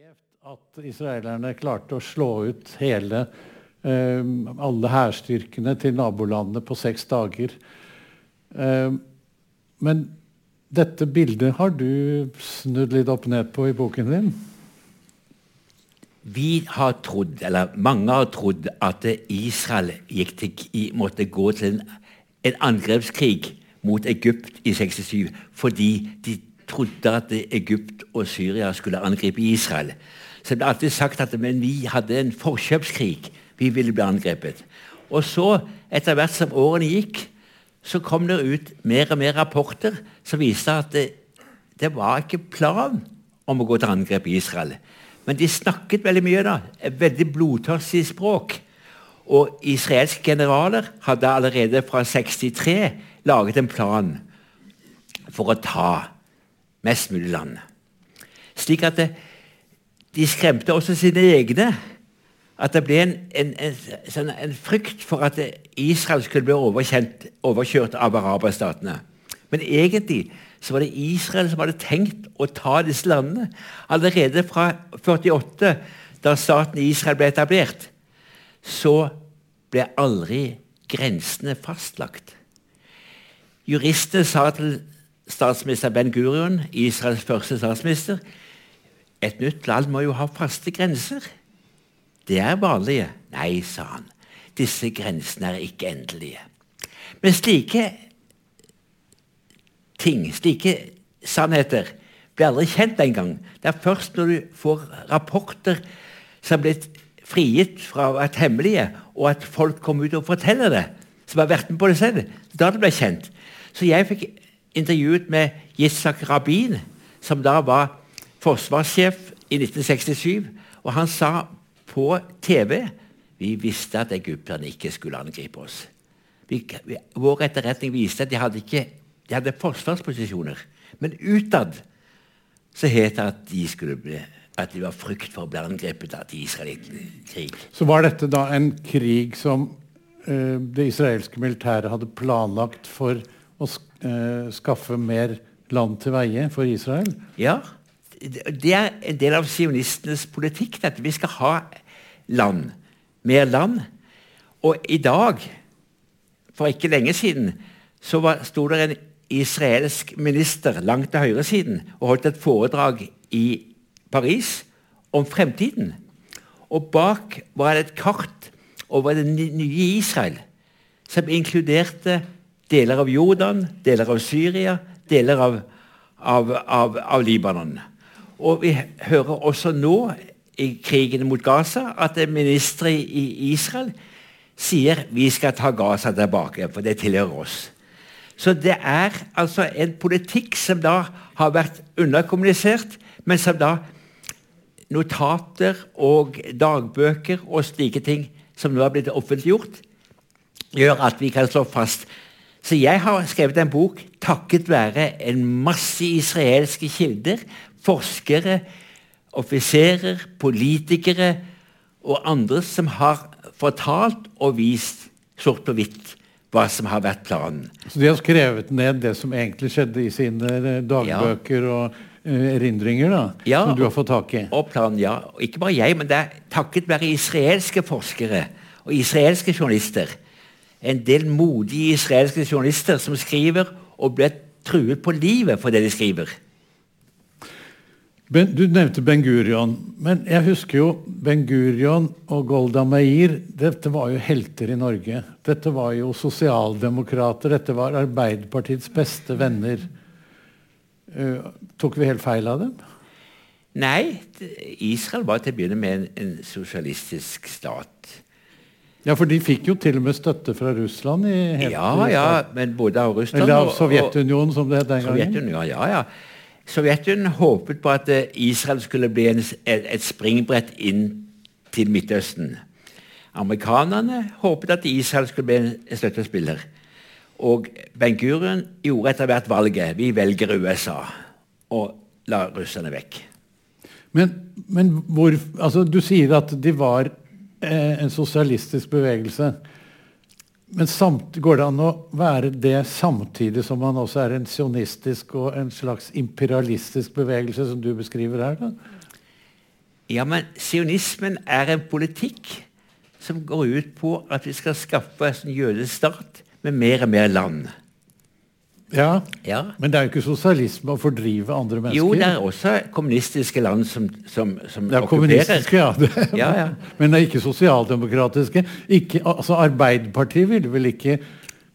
at israelerne klarte å slå ut hele eh, alle hærstyrkene til nabolandene på seks dager. Eh, men dette bildet har du snudd litt opp ned på i boken din? Vi har trodd, eller mange har trodd, at Israel til, måtte gå til en, en, angrepskrig mot Egypt i 67 fordi de trodde at Egypt og Syria skulle angripe Israel. Så det ble alltid sagt at vi hadde en forkjøpskrig. Vi ville bli angrepet. Og så, etter hvert som årene gikk, så kom det ut mer og mer rapporter som viste at det, det var ikke plan om å gå til angrep i Israel. Men de snakket veldig mye. da, Et veldig blodtørstig språk. Og israelske generaler hadde allerede fra 63 laget en plan for å ta mest mulig land. Slik at det, de skremte også sine egne. At det ble en, en, en, sånn, en frykt for at Israel skulle bli overkjørt av araberstatene. Men egentlig så var det Israel som hadde tenkt å ta disse landene. Allerede fra 48, da staten Israel ble etablert, så ble aldri grensene fastlagt. Juristene sa til statsminister Ben Gurion, Israels første statsminister, et nytt land må jo ha faste grenser. Det er vanlige. Nei, sa han. Disse grensene er ikke endelige. Men slike ting, slike sannheter, blir aldri kjent engang. Det er først når du får rapporter som er blitt frigitt fra å være hemmelige, og at folk kommer ut og forteller det, som har vært med på det selv, da det ble kjent. Så jeg fikk intervjuet med Yitzhak Rabin, som da var forsvarssjef i 1967, og han sa på TV vi visste at egypterne ikke skulle angripe oss. Vi, vi, vår etterretning viste at de hadde, ikke, de hadde forsvarsposisjoner. Men utad så het det at de skulle bli at de var frykt for å bli angrepet av de i krig. Så var dette da en krig som uh, det israelske militæret hadde planlagt for å uh, skaffe mer land til veie for Israel? Ja det er en del av sionistenes politikk. at Vi skal ha land. Mer land. Og i dag, for ikke lenge siden, så var, sto det en israelsk minister langt til høyresiden og holdt et foredrag i Paris om fremtiden. Og bak var det et kart over det nye Israel, som inkluderte deler av Jordan, deler av Syria, deler av, av, av, av Libanon. Og vi hører også nå i krigen mot Gaza at ministre i Israel sier vi skal ta Gaza tilbake, for det tilhører oss. Så det er altså en politikk som da har vært underkommunisert, men som da notater og dagbøker og slike ting som nå har blitt offentliggjort, gjør at vi kan slå fast. Så jeg har skrevet en bok takket være en masse israelske kilder forskere, offiserer, politikere og andre som har fortalt og vist sort på hvitt hva som har vært planen. Så de har skrevet ned det som egentlig skjedde i sine eh, dagbøker ja. og uh, erindringer, da, ja, som du har fått tak i? Og planen, ja. Og ikke bare jeg, men det er takket være israelske forskere og israelske journalister. En del modige israelske journalister som skriver og blir truet på livet for det de skriver. Ben, du nevnte Ben Gurion. Men jeg husker jo Ben Gurion og Golda Meir. Dette var jo helter i Norge. Dette var jo sosialdemokrater. Dette var Arbeiderpartiets beste venner. Uh, tok vi helt feil av dem? Nei. Israel var til å begynne med en, en sosialistisk stat. Ja, for de fikk jo til og med støtte fra Russland? ja, ja, men både av Russland Eller av Sovjetunionen, som det het den gangen? Ja, ja. Sovjetunionen håpet på at eh, Israel skulle bli en, et springbrett inn til Midtøsten. Amerikanerne håpet at Israel skulle bli en støttespiller. Og Ben Gurion gjorde etter hvert valget. Vi velger USA og la russerne vekk. Men, men hvor, altså, du sier at de var en sosialistisk bevegelse. Men samt, går det an å være det samtidig som man også er en sionistisk og en slags imperialistisk bevegelse, som du beskriver her? da? Ja, men sionismen er en politikk som går ut på at vi skal skaffe en jødisk stat med mer og mer land. Ja, Ja. Men det er jo ikke sosialisme å fordrive andre mennesker. Jo, det er også kommunistiske land som, som, som Det er okkuperer. kommunistiske, ja. Det, Ja, ja. Men det er ikke sosialdemokratiske. Ikke, altså Arbeiderpartiet ville vel ikke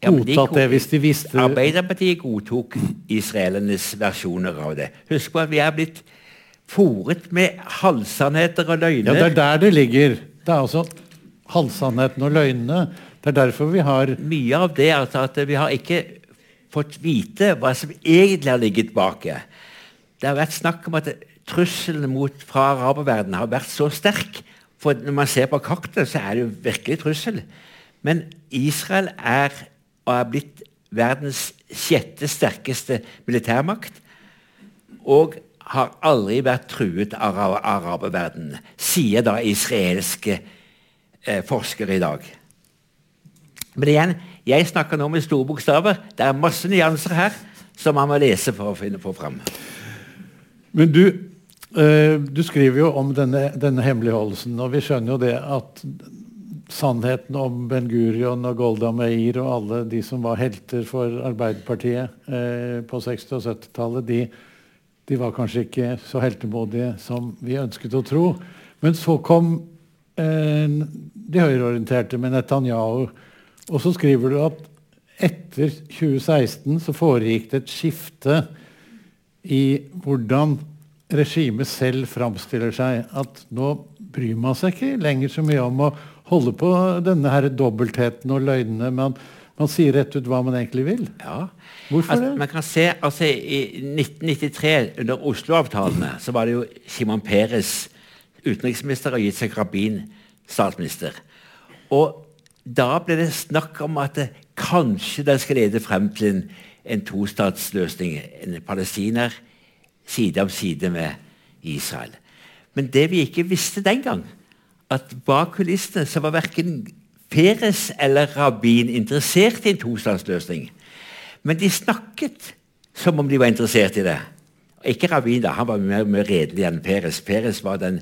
Ja, de godtatt det hvis de visste Arbeiderpartiet godtok israelernes versjoner av det. Husk på at vi er blitt fòret med halvsannheter og løgner. Ja, det er der det ligger. Det er altså halvsannheten og løgnene. Det er derfor vi har Mye av det altså at vi har ikke fått vite hva som egentlig har ligget bak. Det har vært snakk om at trusselen mot, fra araberverdenen har vært så sterk. For når man ser på kartet, så er det jo virkelig trussel. Men Israel er og er blitt verdens sjette sterkeste militærmakt. Og har aldri vært truet av ara- araberverdenen, sier da israelske eh, forskere i dag. Men igjen, jeg snakker nå med store bokstaver. Det er masse nyanser her som man må lese for å finne på fram. Men du, eh, du skriver jo om denne, denne hemmeligholdelsen, og vi skjønner jo det at sannheten om Ben Gurion og Golda Meir og alle de som var helter for Arbeiderpartiet eh, på 60- og 70-tallet, de, de var kanskje ikke så heltemodige som vi ønsket å tro. Men så kom eh, de høyreorienterte med Netanyahu, og så skriver du at etter 2016 så foregikk det et skifte i hvordan regimet selv framstiller seg. At nå bryr man seg ikke lenger så mye om å holde på denne her dobbeltheten og løgnene. Man, man sier rett ut hva man egentlig vil. Ja. Hvorfor altså, det? Man kan se, altså I 1993, under Oslo-avtalene, så var det jo Simon Peres utenriksminister og Yitzhak Rabin statsminister. Og da ble det snakk om at det, kanskje det skal lede frem til en, en tostatsløsning. En palestiner side om side med Israel. Men det vi ikke visste den gang, at bak kulissene så var verken Peres eller Rabin interessert i en tostatsløsning. Men de snakket som om de var interessert i det. Ikke Rabin, da, han var mer, mer redelig enn Peres. Peres var den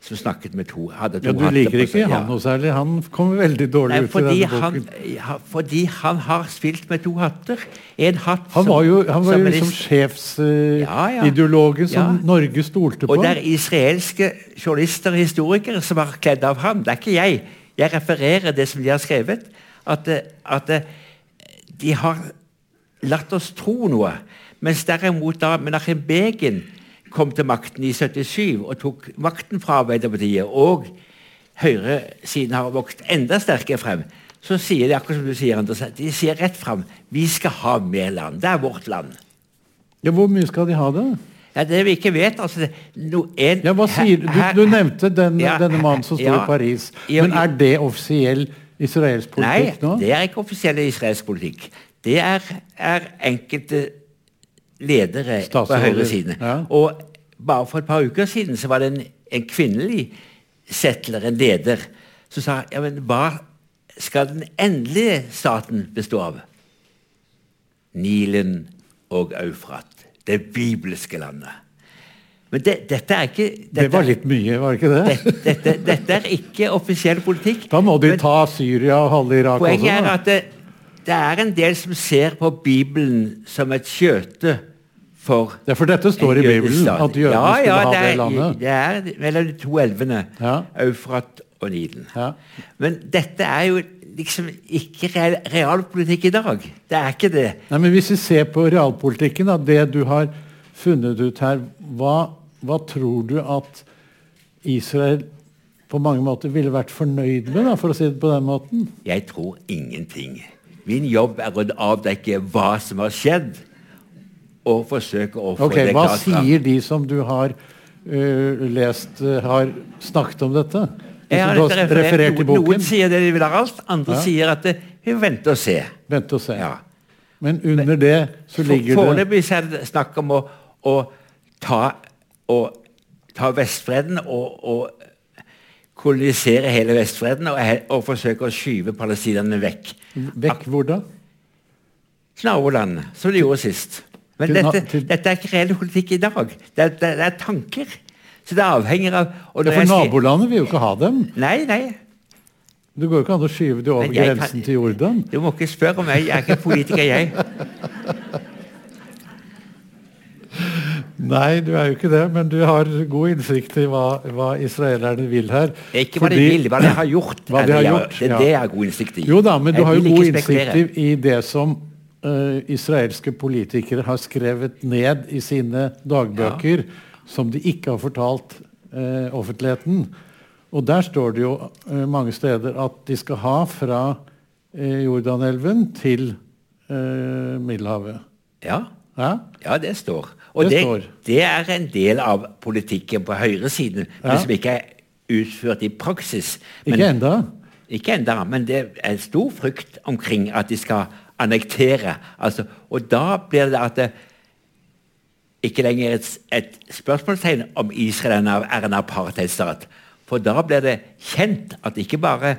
som snakket med to hadde to Ja, du liker ikke han noe særlig. Han kommer veldig dårlig Nei, ut i denne denne han, boken. ja, fordi han har spilt med to hatter. En hatt Han var jo, han var som jo liksom is- Ja, ja. som Ja. Norge stolte på. Og det er israelske journalister og historikere som har kledd av ham. Det er ikke jeg. Jeg refererer det som de har skrevet. At, eh, at eh, de har latt oss tro noe. Mens derimot da Menachem Begin kom til makten i 77 og tok makten fra Arbeiderpartiet, og høyresiden har vokst enda sterkere frem, så sier de akkurat som du sier, Anders, de sier rett fram vi skal ha mer land. Det er vårt land. Ja, hvor mye skal de ha det? Ja, Det vi ikke vet altså, no, en, Ja, hva sier du? Du nevnte den, Ja, denne mannen som sto ja. i Paris. Men er det offisiell israelsk Nei, politikk nå? det er ikke offisiell israelsk politikk. Det er, er enkelte ledere på høyre høyresiden. ja. Og bare for et par uker siden så var det en, en kvinnelig settler, en leder, som sa ja, men hva skal den endelige staten bestå av? Nilen og Eufrat. Det bibelske landet. Men det, dette er ikke dette, Det var litt mye, var det ikke det? dette, dette, dette er ikke offisiell politikk. Da må de Men- ta Syria og halve Irak Poenget også. er at det, det er en del som ser på Bibelen som et skjøte for Ja, for dette står i Bibelen, at jødene ja, skulle ja, ha det det er, landet. Det er mellom de to elvene, Ja. Eufrat og Nilen. Ja. Men dette er jo liksom ikke real, realpolitikk i dag. Det er ikke det. Nei, men Hvis vi ser på realpolitikken, da, det du har funnet ut her, hva, hva tror du at Israel på mange måter ville vært fornøyd med, da, for å si det på den måten? Jeg tror ingenting. Min jobb er å avdekke hva som har skjedd, og forsøke å få okay, det klart Hva sier de som du har uh, lest, uh, har snakket om dette? Jeg har ikke referert, referert noen, boken? noen sier det de vil ha alt, andre Ja. sier at det, vi venter vente og se. Vente og se. Ja. Men under det så For- ligger det Foreløpig så er det snakk om å, å ta, å ta Vestbredden og, og kolonisere hele Vestbredden og, og forsøke å skyve palestinerne vekk. Vekk hvor da? Naboland, som de gjorde sist. Men dette, dette er ikke reell politikk i dag. Det er, det, er tanker Så det avhenger av ja, For nabolandet vil jo ikke ha dem. Nei, nei. Det går jo ikke an å skyve dem over grensen kan... til Jordan. Du må ikke spørre meg. Jeg er ikke politiker, jeg. Nei, du er jo ikke det, men du har god innsikt i hva, hva israelerne vil her. Ikke hva de vil, hva de har gjort. Hva de har gjort det er det har god innsikt i. Jo da, men du har jo god innsikt i, i det som uh, israelske politikere har skrevet ned i sine dagbøker, ja. som de ikke har fortalt uh, offentligheten. Og der står det jo uh, mange steder at de skal ha fra Jordanelven til Middelhavet. Ja. ja. Ja, det står. Og det, det, det, er en del av politikken på høyresiden, ja. som ikke er utført i praksis. Men, ikke enda. Ikke enda, men det er stor frykt omkring at de skal annektere. Altså, og da blir det at det ikke lenger et, et spørsmålstegn om Israel er en apartheidstat. For da blir det kjent at ikke bare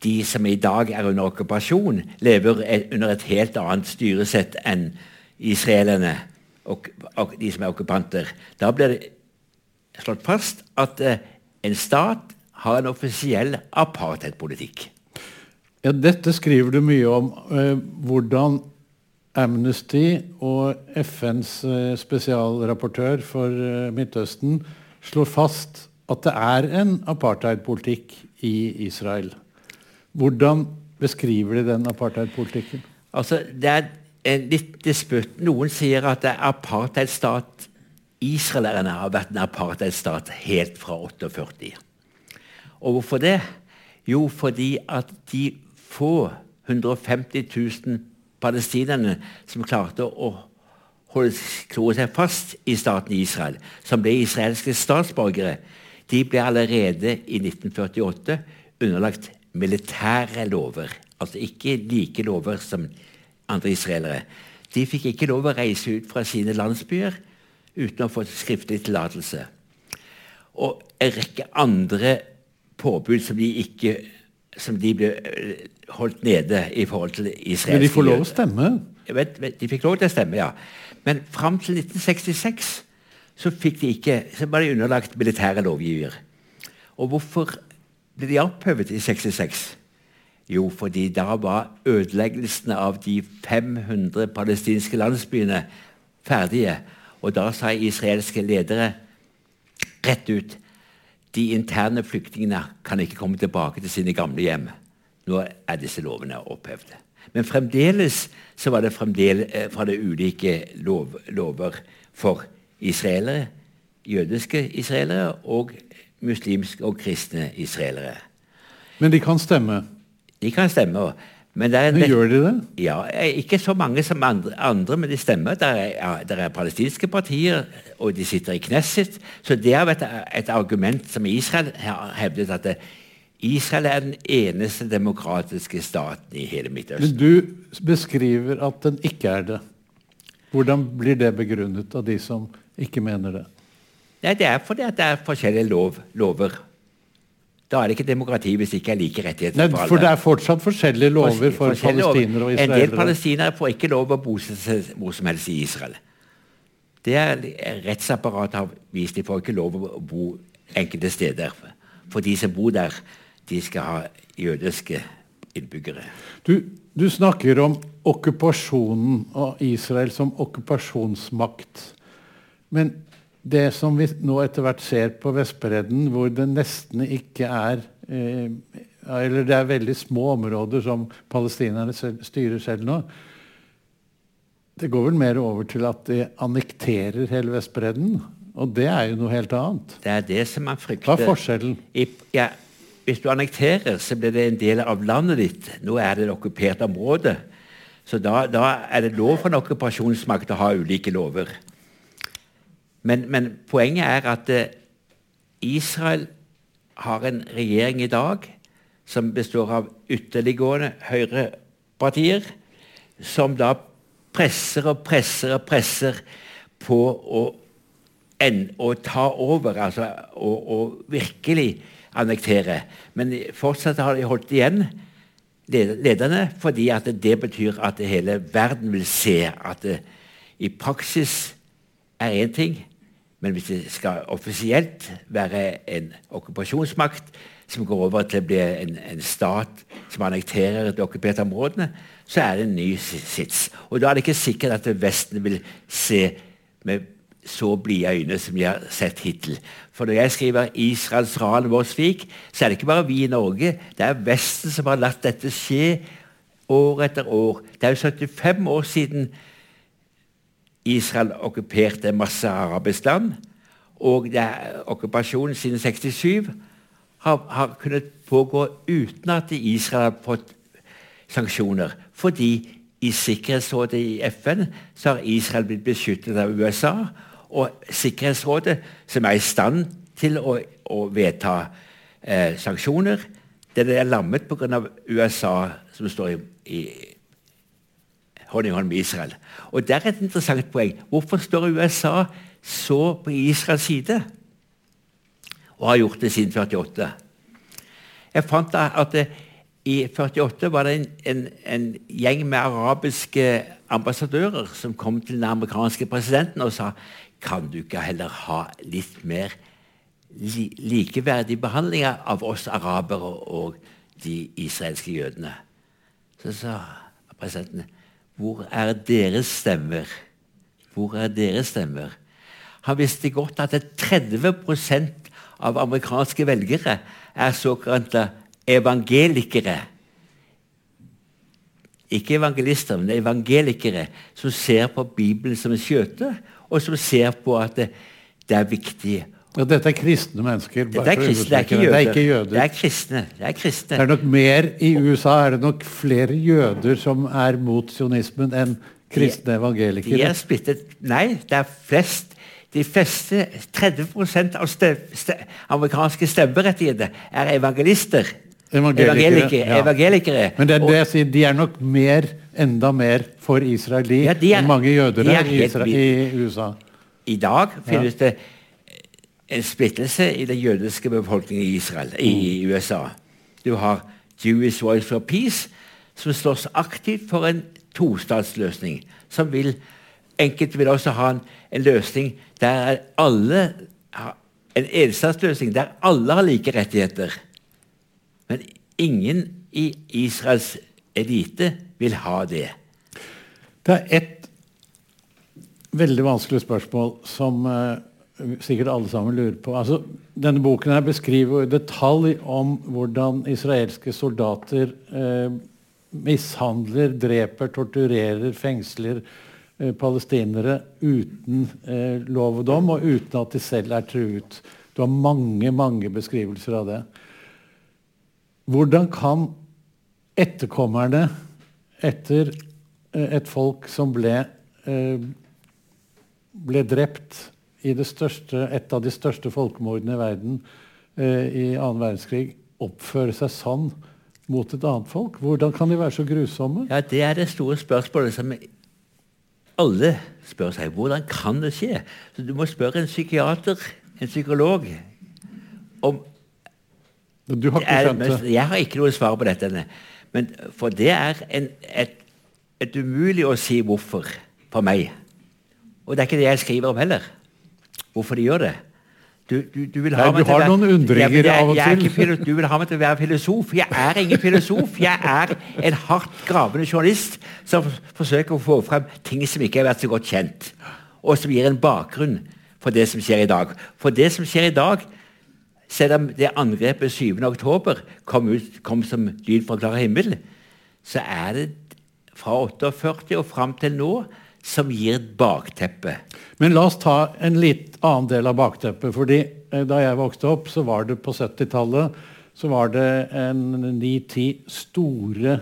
de som i dag er under okkupasjon, lever under et helt annet styresett enn israelerne og, og, de som er okkupanter. Da blir det slått fast at eh, en stat har en offisiell apartheidpolitikk. Ja, dette skriver du mye om. Eh, hvordan Amnesty og FNs eh, spesialrapportør for Midtøsten slår fast at det er en apartheidpolitikk i Israel. Hvordan beskriver de den apartheidpolitikken? Altså, det er en litt disputt. Noen sier at det er apartheidstat Israelerne har vært en apartheidstat helt fra 48. Og hvorfor det? Jo, fordi at de få 150 000 palestinerne som klarte å holde seg fast i staten Israel, som ble israelske statsborgere, de ble allerede i 1948 underlagt militære lover. Altså ikke like lover som andre israelere. De fikk ikke lov å reise ut fra sine landsbyer uten å få skriftlig tillatelse. Og en rekke andre påbud som de, ikke, som de ble eh, holdt nede i forhold til israelske Men de får lov å stemme? Vet, de fikk lov til å stemme, ja. Men fram til 1966 så, fikk de ikke, så var de underlagt militære lovgiver. Og hvorfor ble de opphøvet i 66? Jo, fordi da var ødeleggelsene av de 500 palestinske landsbyene ferdige. Og da sa israelske ledere rett ut de interne flyktningene kan ikke komme tilbake til sine gamle hjem. Nå er disse lovene opphevd. Men fremdeles så var det fremdeles, eh, fra det ulike lov, lover for israelere, jødiske israelere og muslimske og kristne israelere. Men de kan stemme? De kan stemme. Men, men gjør de det? Ja, Ikke så mange som andre, andre men de stemmer. Det er, ja, er, palestinske partier, og de sitter i Knesset. Så det er et, et argument som Israel har hevdet, at det, Israel er den eneste demokratiske staten i hele Midtøsten. Men du beskriver at den ikke er det. Hvordan blir det begrunnet av de som ikke mener det? Nei, Det er fordi det er forskjellige lov, lover da er det ikke demokrati hvis det ikke er like rettigheter Nei, for alle. For det er fortsatt forskjellige lover for, forskjellige palestinere og israelere? En del palestinere får ikke lov å bosette seg hvor som helst i Israel. Det er rettsapparatet har vist. De får ikke lov å bo enkelte steder. For de som bor der, de skal ha jødiske innbyggere. Du, du snakker om okkupasjonen av Israel som okkupasjonsmakt. Men det som vi nå etter hvert ser på Vestbredden, hvor det nesten ikke er eh, Eller det er veldig små områder som palestinerne selv, styrer selv nå. Det går vel mer over til at de annekterer hele Vestbredden. Og det er jo noe helt annet. Det er det som man frykter. Hva er forskjellen? I, ja, hvis du annekterer, så blir det en del av landet ditt. Nå er det et okkupert område. Så da, da er det lov for en okkupasjonsmakt å ha ulike lover. Men, men poenget er at eh, Israel har en regjering i dag som består av ytterliggående høyrepartier, som da presser og presser og presser på å, en, å ta over, altså å, virkelig annektere. Men fortsatt har de holdt igjen lederne, fordi at det betyr at hele verden vil se at det i praksis er én ting, Men hvis det skal offisielt være en okkupasjonsmakt som går over til å bli en, en stat som annekterer de okkuperte områdene, så er det en ny sits. Og da er det ikke sikkert at Vesten vil se med så blide øyne som de har sett hittil. For når jeg skriver 'Israels ran vår svik', så er det ikke bare vi i Norge. Det er Vesten som har latt dette skje år etter år. Det er jo 75 år siden Israel okkuperte masse arabisk land. Og okkupasjonen siden 67 har, har, kunnet pågå uten at Israel har fått sanksjoner. Fordi i Sikkerhetsrådet i FN så har Israel blitt beskyttet av USA. Og Sikkerhetsrådet, som er i stand til å, å vedta eh, sanksjoner, det er lammet pga. USA, som står i, i hånd med Israel. Og Det er et interessant poeng. Hvorfor står USA så på Israels side? Og har gjort det siden 48. Jeg fant at det, i 48 var det en, en, en, gjeng med arabiske ambassadører som kom til den amerikanske presidenten og sa kan du ikke heller ha litt mer li likeverdig behandling av oss arabere og de israelske jødene? Så sa presidenten hvor er deres stemmer? Hvor er deres stemmer? Han visste godt at 30% av amerikanske velgere er såkalte evangelikere. Ikke evangelister, men evangelikere som ser på Bibelen som en skjøte, og som ser på at det, er viktig ja, dette er kristne mennesker. Det er, kristne, det, er det er ikke jøder. Det er kristne. Det er kristne. Det er nok mer, I USA er det nok flere jøder som er mot sionismen, enn kristne evangelikere. De er splittet. Nei, det er flest. De fleste, 30% av ste, ste, amerikanske stemmeberettigede er evangelister. Evangelikere. Ja. evangelikere. Men det er det jeg sier, de er nok mer, enda mer for Israel de, ja, de er, enn mange jøder er, i, Israel, i USA. I dag finnes ja. det en splittelse i den jødiske befolkningen i Israel, i mm. USA. Du har Jewish Voice for Peace, som slåss aktivt for en tostatsløsning. Som vil Enkelte vil også ha en, en løsning der alle en enstatsløsning der alle har like rettigheter. Men ingen i Israels elite vil ha det. Det er ett veldig vanskelig spørsmål som uh, sikkert alle sammen lurer på. Altså, denne boken her beskriver i detalj om hvordan israelske soldater eh, mishandler, dreper, torturerer, fengsler eh, palestinere uten eh, lov og dom, og uten at de selv er truet. Du har mange, mange beskrivelser av det. Hvordan kan etterkommerne etter eh, et folk som ble, eh, ble drept i største, et av de største folkemordene i verden eh, i annen verdenskrig oppføre seg sann mot et annet folk? Hvordan kan de være så grusomme? Ja, Det er det store spørsmålet som alle spør seg. Hvordan kan det skje? Så Du må spørre en psykiater, en psykolog, om Du har ikke skjønt det? Jeg har ikke noe svar på dette. Men, for det er en, et, et umulig å si hvorfor for meg. Og det er ikke det jeg skriver om heller hvorfor de gjør det. Du, du, du, Nei, du har noen undringer av og til. du vil ha meg til å være filosof. Jeg er ingen filosof. Jeg er en hardt gravende journalist som forsøker å få frem ting som ikke har vært så godt kjent, og som gir en bakgrunn for det som skjer i dag. For det som skjer i dag, selv om det angrepet 7.10 kom, kom som lyd fra klar himmel, så er det fra 48 og fram til nå som gir et bakteppe. Men la oss ta en litt annen del av bakteppet. fordi eh, Da jeg vokste opp, så var det på 70-tallet så var det en ni-ti store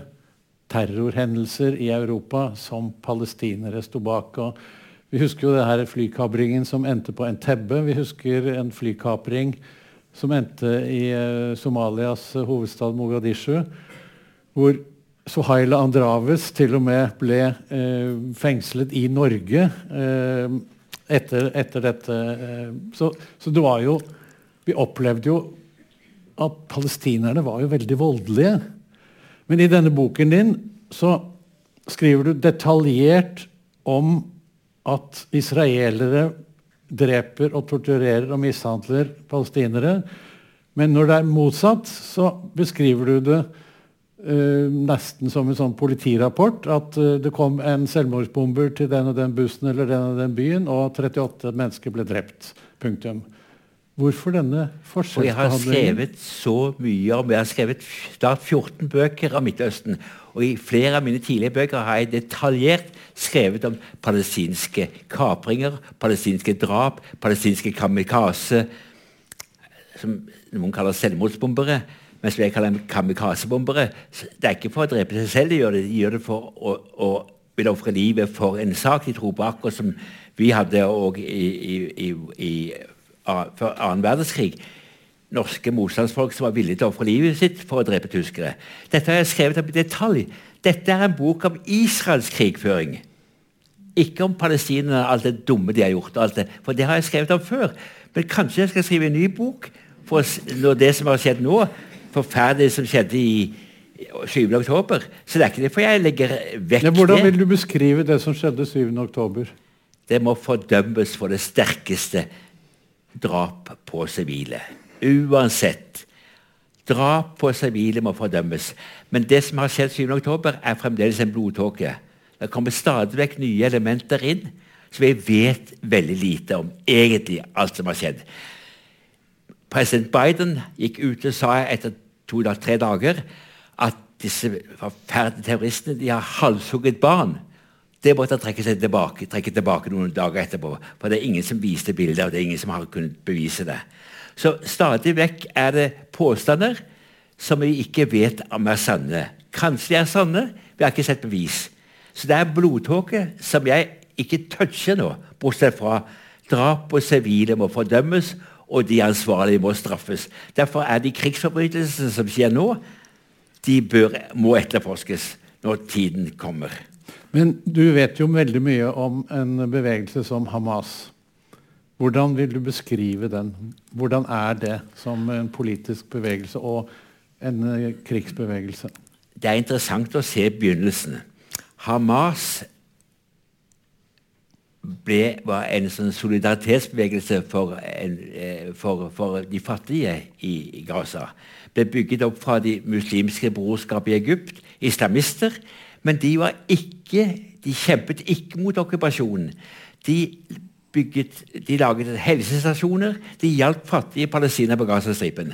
terrorhendelser i Europa som palestinere sto bak. Og vi husker jo det her flykapringen som endte på Entebbe. Vi husker en flykapring som endte i uh, Somalias hovedstad Mogadishu. hvor Sohaila Andraves til og med ble eh, fengslet i Norge eh, etter, etter, dette. Eh, så, så, det var jo Vi opplevde jo at palestinerne var jo veldig voldelige. Men i denne boken din så skriver du detaljert om at israelere dreper og torturerer og mishandler palestinere. Men når det er motsatt, så beskriver du det nesten som en sånn politirapport. At uh, det kom en selvmordsbomber til den og den bussen eller den og den byen, og 38 mennesker ble drept. Punktum. Hvorfor denne forskjellsbehandlingen? Jeg har skrevet så mye om Jeg har skrevet snart 14 bøker om Midtøsten. Og i flere av mine tidlige bøker har jeg detaljert skrevet om palestinske kapringer, palestinske drap, palestinske kamikaze, som noen kaller selvmordsbombere. Mens vi kaller dem kamikazebombere. Det er ikke for å drepe seg selv, de gjør det, de gjør det for å, å vil ofre livet for en sak de tror på, akkurat som vi hadde òg i, før annen verdenskrig norske motstandsfolk som var villige til å ofre livet sitt for å drepe tyskere. Dette har jeg skrevet opp i detalj. Dette er en bok om Israels krigføring. Ikke om palestinerne og alt det dumme de har gjort. Det, for det har jeg skrevet om før. Men kanskje jeg skal skrive en ny bok for når det som har skjedd nå, forferdelig som skjedde i 7. oktober. Så det er ikke derfor jeg legger vekk det. Hvordan vil du beskrive det som skjedde 7. oktober? Det må fordømmes for det sterkeste drap på sivile. Uansett. Drap på sivile må fordømmes. Men det som har skjedd 7. oktober, er fremdeles en blodtåke. Det kommer stadig vekk nye elementer inn så vi vet veldig lite om egentlig alt som har skjedd. President Biden gikk ut og sa etter to-tre dager at disse forferdelige terroristene de har halshugget barn. Det måtte han trekke seg tilbake, trekke tilbake noen dager etterpå. For det er ingen som viste bildet, og det er ingen som har kunnet bevise det. Så stadig vekk er det påstander som vi ikke vet om er sanne. Kanskje de er sanne, vi har ikke sett bevis. Så det er blodtåke som jeg ikke toucher nå, bortsett fra drap på sivile må fordømmes, og de ansvarlige må straffes. Derfor er de krigsforbrytelsene som skjer nå, de bør, må etterforskes når tiden kommer. Men du vet jo veldig mye om en bevegelse som Hamas. Hvordan vil du beskrive den? Hvordan er det som en politisk bevegelse og en eh, krigsbevegelse? Det er interessant å se begynnelsen. Hamas ble, var en sånn solidaritetsbevegelse for, en, eh, for, for, de fattige i Gaza. Ble bygget opp fra de muslimske brorskap i Egypt, islamister. Men de, ikke, de kjempet ikke mot okkupasjonen. De, bygget, de laget helsestasjoner. De hjalp fattige palestinere på Gazastripen.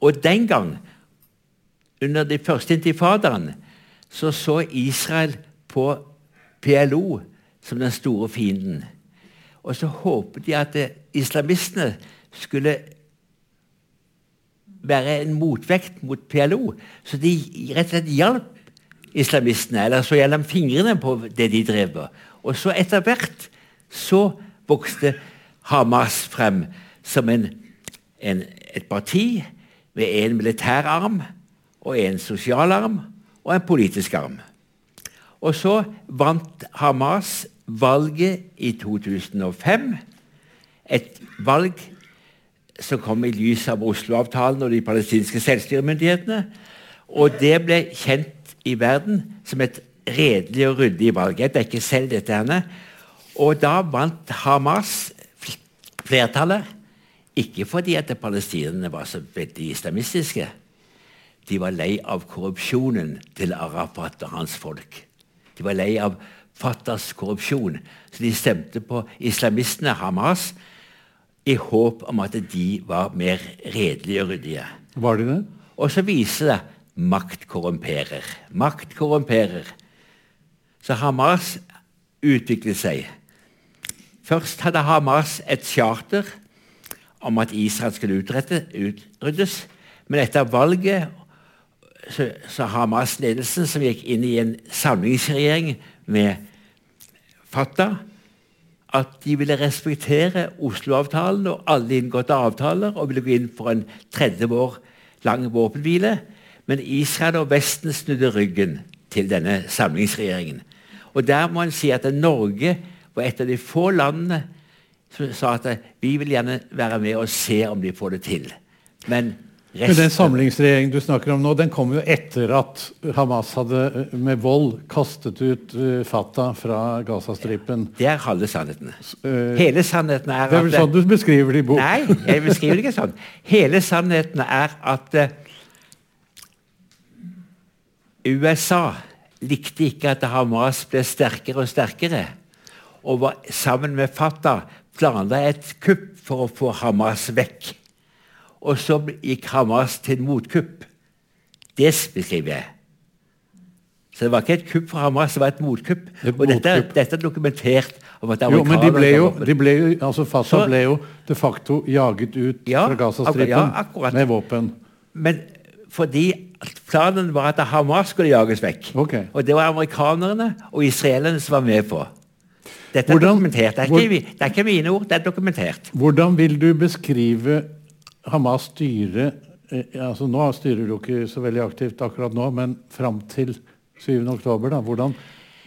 Og den gang, under de første intifadaene, så så Israel på PLO som den store fienden. Og så håpet de at islamistene skulle være en motvekt mot PLO. Så de rett og slett hjalp islamistene, eller så gjennom fingrene på det de drev med. Og så etter hvert så vokste Hamas frem som en, en, et parti med en militær arm og en sosial arm og en politisk arm. Og så vant Hamas valget i 2005. Et valg som kom i lys av Oslo-avtalen og de palestinske selvstyremyndighetene. Og det ble kjent i verden som et redelig og ryddig valg. Jeg dekker selv dette. henne. Og da vant Hamas flertallet. Ikke fordi at palestinerne var så veldig islamistiske. De var lei av korrupsjonen til Arafat og hans folk. De var lei av Fatahs korrupsjon. Så de stemte på islamistene, Hamas, i håp om at de var mer redelige og ryddige. Var de det? Og så viser det Makt korrumperer. Makt korrumperer. Så Hamas utviklet seg. Først hadde Hamas et charter om at Israel skulle utrette, utryddes. Men etter valget så, så Hamas-ledelsen, som gikk inn i en samlingsregjering med fatta, at de ville respektere Oslo-avtalen og alle inngåtte avtaler, og ville gå inn for en 30 år lang våpenhvile. Men Israel og Vesten snudde ryggen til denne samlingsregjeringen. Og der må en si at Norge var et av de få landene som sa at vi vil gjerne være med og se om de får det til. Men Men den samlingsregjeringen du snakker om nå, den kom jo etter at Hamas hadde eh, med vold kastet ut uh, Fatah fra Gazastripen. Det er halve sannheten. Eh, Hele sannheten er at Det er vel sånn du beskriver det i bok? Nei, jeg beskriver det ikke sånn. Hele sannheten er at eh, USA likte ikke at Hamas ble sterkere og sterkere, og var sammen med Fatah planla et kupp for å få Hamas vekk. Og så gikk Hamas til motkupp. Det beskriver jeg. Så det var ikke et kupp for Hamas, det var et motkupp. Et og dette, dette er dokumentert. Om at Jo, men de ble jo, de ble jo altså Fatah Så- ble jo de facto jaget ut Ja, fra Gazastripen ja, med våpen. Men fordi planen var at Hamas skulle jages vekk. Okay. Og det var amerikanerne og israelerne som var med på. Dette er Hvordan- dokumentert. Det er, ikke, det er ikke mine ord, det er dokumentert. Hvordan vil du beskrive Hamas styre eh, altså Nå styrer du ikke så veldig aktivt akkurat nå, men fram til 7. oktober, da. Hvordan,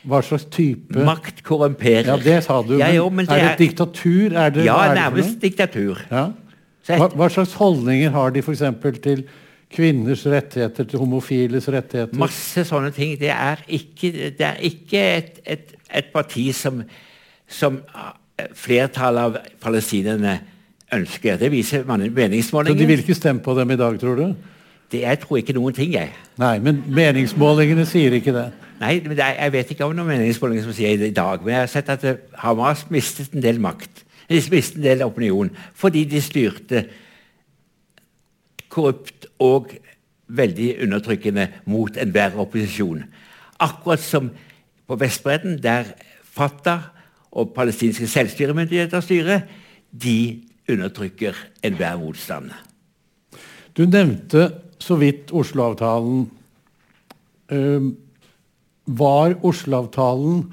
hva slags type Makt korrumperer. Ja, det sa du. Ja, jo, men er det et diktatur? Er det, Ja, nærmest diktatur. Ja. Hva, hva slags holdninger har de f.eks. til kvinners rettigheter, til homofiles rettigheter? Masse sånne ting. Det er ikke, det er ikke et, et, et parti som, som eh, flertallet av palestinerne ønsker. Det viser meningsmålingene. Så de vil ikke stemme på dem i dag, tror du? Det, jeg tror ikke noen ting, jeg. Nei, men meningsmålingene sier ikke det. Nei, men det Jeg vet ikke om noen meningsmålinger som sier det i dag, men jeg har sett at eh, Hamas mistet en del makt. De mistet en del opinion fordi de styrte korrupt og veldig undertrykkende mot enhver opposisjon. Akkurat som på Vestbredden, der Fatah og palestinske selvstyremyndigheter styrer, de undertrykker enhver motstand. Du nevnte så vidt Oslo-avtalen. Uh, var Oslo-avtalen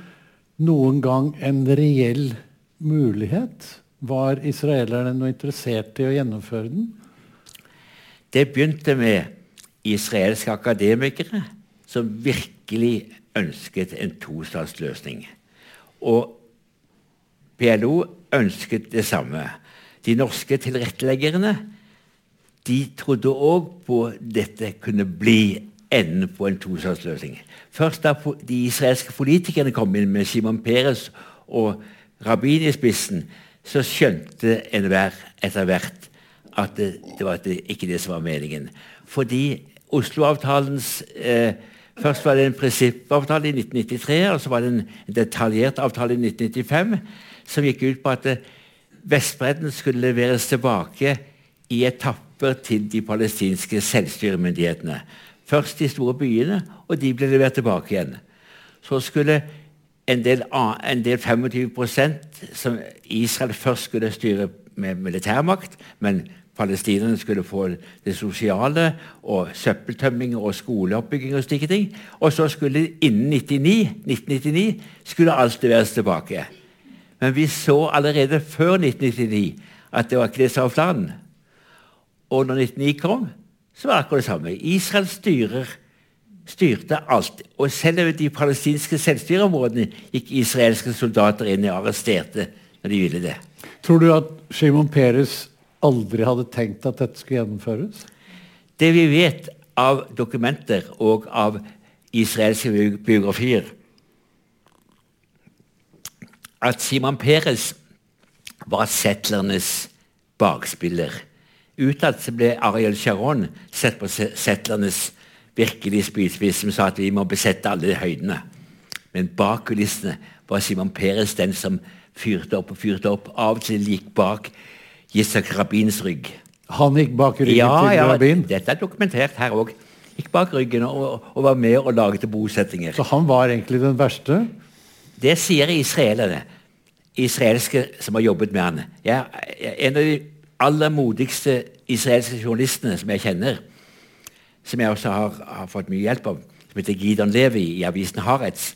noen gang en reell mulighet? Var israelerne noe interessert i å gjennomføre den? Det begynte med israelske akademikere som virkelig ønsket en tostatsløsning. Og PLO ønsket det samme. De norske tilretteleggerne de trodde òg på dette kunne bli enden på en tostatsløsning. Først da de israelske politikerne kom inn med Simon Peres og Rabin i spissen, så skjønte enhver etter hvert at det, det var det, ikke det som var meningen. Fordi Oslo-avtalens eh, Først var det en prinsippavtale i 1993, og så var det en detaljert avtale i 1995 som gikk ut på at eh, Vestbredden skulle leveres tilbake i etapper til de palestinske selvstyremyndighetene. Først de store byene, og de ble levert tilbake igjen. Så skulle en del, en del 25% som Israel først skulle styre med militærmakt, men palestinerne skulle få det sosiale og søppeltømming og skoleoppbygging og slike ting. Og så skulle innen 99, 1999 skulle alt leveres tilbake. Men vi så allerede før 1999 at det var ikke det som var planen. Og når 1999 kom, så var det akkurat det samme. Israel styrer, styrte alt. Og selv over de palestinske selvstyreområdene gikk israelske soldater inn og arresterte når de ville det. Tror du at Shimon Peres aldri hadde tenkt at dette skulle gjennomføres? Det vi vet av dokumenter og av israelske biografier, at Simon Peres var settlernes bakspiller. Utad ble Ariel Sharon sett på settlernes virkelig spydspiss, som sa at vi må besette alle høydene. Men bak kulissene var Simon Peres den som fyrte opp og fyrte opp. Av og til gikk bak Yitzhak Rabins rygg. Han gikk bak ryggen Ja, til ja, Rabin. dette er dokumentert her òg. Gikk bak ryggen og, og var med og laget bosettinger. Så han var egentlig den verste? Det sier israelerne. Israelske som har jobbet med han. Jeg er en av de aller modigste israelske journalistene som jeg kjenner, som jeg også har, har fått mye hjelp av, som heter Gidon Levi i avisen Haaretz.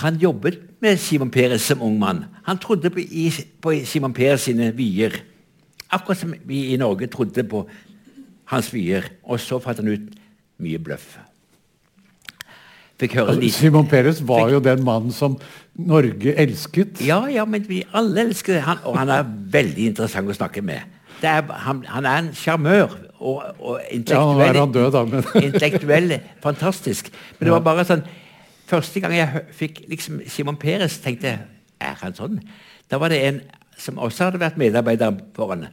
Han jobbet med Simon Peres som ung mann. Han trodde på, på Simon Peres sine vyer. Akkurat som vi i Norge trodde på hans vyer. Og så fant han ut mye bløff. Fikk høre Altså, Simon Peres var jo den mannen som Norge elsket. Ja, ja, men vi alle elsker han, og han er veldig interessant å snakke med. Det er, han, han er en sjarmør, og, og Ja, er han død, da, men intellektuell fantastisk. Men det var bare sånn Første gang jeg fikk liksom Simon Peres, tenkte jeg Er han sånn? Da var det en som også hadde vært medarbeider for han.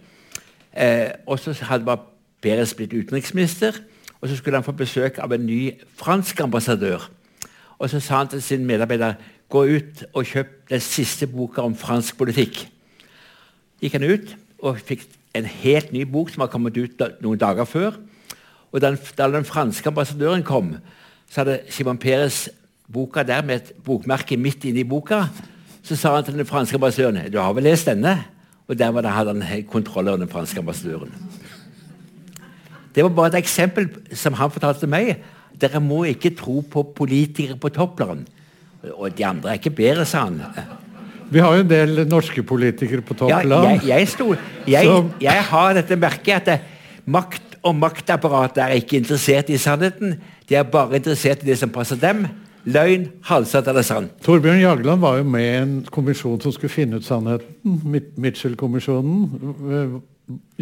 Eh, og så hadde bare Peres blitt utenriksminister, og så skulle han få besøk av en ny fransk ambassadør. Og så sa han til sin medarbeider gå ut og kjøp den siste boka om fransk politikk. Gikk han ut og fikk en helt ny bok som var kommet ut noen dager før. Og den- da den franske ambassadøren kom, så hadde Simon Peres boka der med et bokmerke midt inne i boka. Så sa han til den franske ambassadøren du har vel lest denne? Og der det, hadde han kontroll over den franske ambassadøren. Det var bare et eksempel som han fortalte meg. Dere må ikke tro på politikere på topplan. Og de andre er ikke bedre, sa han. Vi har jo en del norske politikere på Ja, toppland. jeg, jeg, sto, jeg, jeg har dette merket at det, makt og maktapparatet er ikke interessert i sannheten. De er bare interessert i det som passer dem. Løgn, halvsatt eller sant. Torbjørn Jagland var jo med i en kommisjon som skulle finne ut sannheten. Mit- Mitchell-kommisjonen. Eh,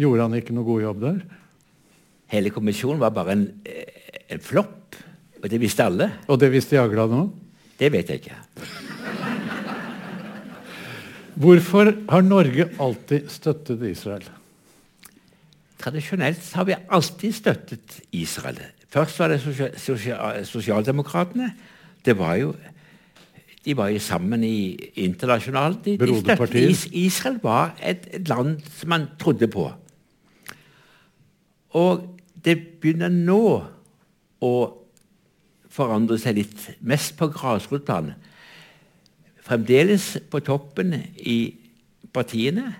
Gjorde han ikke noe god jobb der? Hele kommisjonen var bare en, eh, en flopp. Og det visste alle. Og det visste Jagland òg. Det vet jeg ikke. Hvorfor har Norge alltid støttet Israel? Tradisjonelt har vi alltid støttet Israel. Først var det sosia sosia sosialdemokratene. Det var jo De var jo sammen i internasjonalt. De, de støttet Israel var et, et land som man trodde på. Og det begynner nå å forandre seg litt, mest på grasrotplan. Fremdeles på toppen i partiene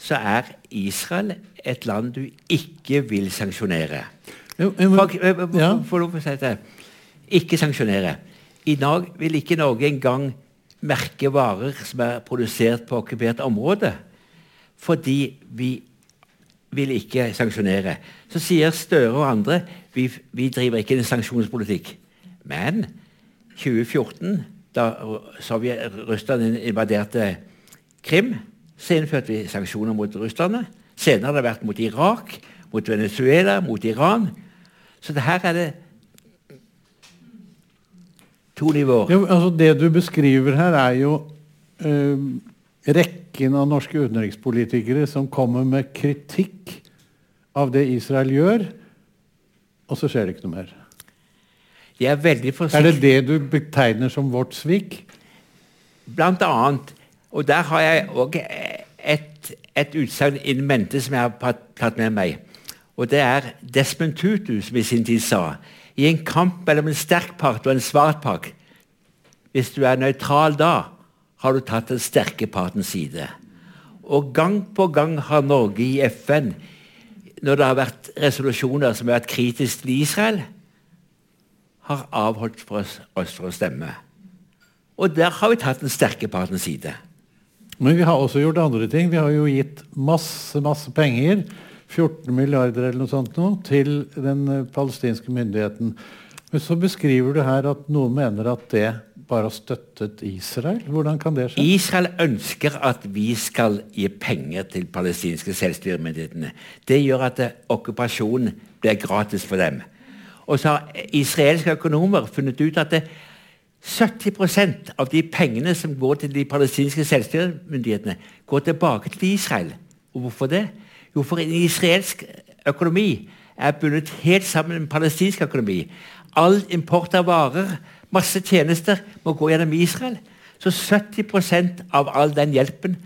så er Israel et land du ikke vil sanksjonere. Eh, eh. Få lov å si det. Ikke sanksjonere. I dag vil ikke Norge engang merke varer som er produsert på okkupert område, fordi vi vil ikke sanksjonere. Så sier Støre og andre vi, vi driver ikke en sanksjonspolitikk. Men 2014, da Sovjet, Russland invaderte Krim, så innførte vi sanksjoner mot russerne. Senere har det vært mot Irak, mot Venezuela, mot Iran. Så det her er det to nivåer. Ja, altså det du beskriver her, er jo eh, rekken av norske utenrikspolitikere som kommer med kritikk av det Israel gjør, og så skjer det ikke noe mer. Jeg er veldig forsiktig. Er det det du betegner som vårt svik? Blant annet. Og der har jeg òg et, et utsagn in mente som jeg har tatt- med meg. Og det er Desmond Tutu som i sin tid sa i en kamp mellom en sterk part og en svart part Hvis du er nøytral da, har du tatt den sterke partens side. Og gang på gang har Norge i FN, når det har vært resolusjoner som har vært kritiske til Israel, har avholdt oss, oss fra å stemme. Og der har vi tatt den sterke partens side. Men vi har også gjort andre ting. Vi har jo gitt masse, masse penger, 14 milliarder eller noe sånt nå, til den eh, palestinske myndigheten. Men så beskriver du her at noen mener at det bare har støttet Israel. Hvordan kan det skje? Israel ønsker at vi skal gi penger til palestinske selvstyremyndighetene. Det gjør at eh, okkupasjonen blir gratis for dem. Og så har israelske økonomer funnet ut at 70% av de pengene som går til de palestinske selvstyremyndighetene, går tilbake til Israel. Og hvorfor det? Jo, for en israelsk økonomi er bundet helt sammen med en palestinsk økonomi. All import av varer, masse tjenester, må gå gjennom Israel. Så 70% av all den hjelpen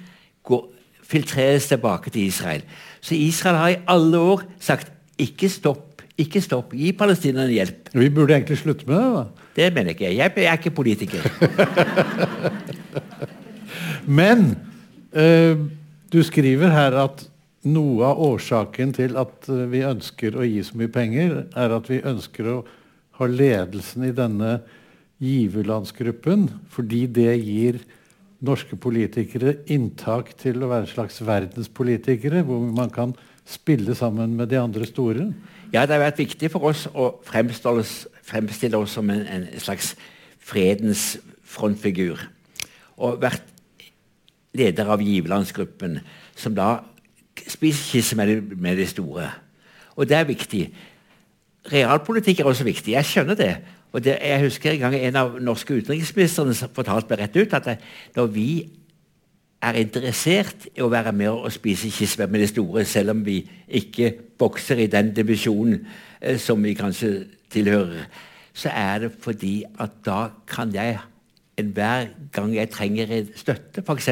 går, filtreres tilbake til Israel. Så Israel har i alle år sagt ikke stopp, ikke stopp, gi palestinerne hjelp. Vi burde egentlig slutte med det. da. Det mener ikke jeg. Jeg er ikke politiker. Men eh, du skriver her at noe av årsaken til at eh, vi ønsker å gi så mye penger, er at vi ønsker å ha ledelsen i denne giverlandsgruppen, fordi det gir norske politikere inntak til å være en slags verdenspolitikere, hvor man kan spille sammen med de andre store. Ja, det har vært viktig for oss å fremstille oss, fremstille oss som en, en slags fredens frontfigur. Og vært leder av giverlandsgruppen, som da spiser kisse med de, med de store. Og det er viktig. Realpolitikk er også viktig. Jeg skjønner det. Og det, Jeg husker en gang en av norske utenriksministrene fortalte meg rett ut at når vi er interessert i å være med og spise kirsebær med de store, selv om vi ikke bokser i den divisjonen eh, som vi kanskje tilhører, så er det fordi at da kan jeg enhver gang jeg trenger støtte F.eks.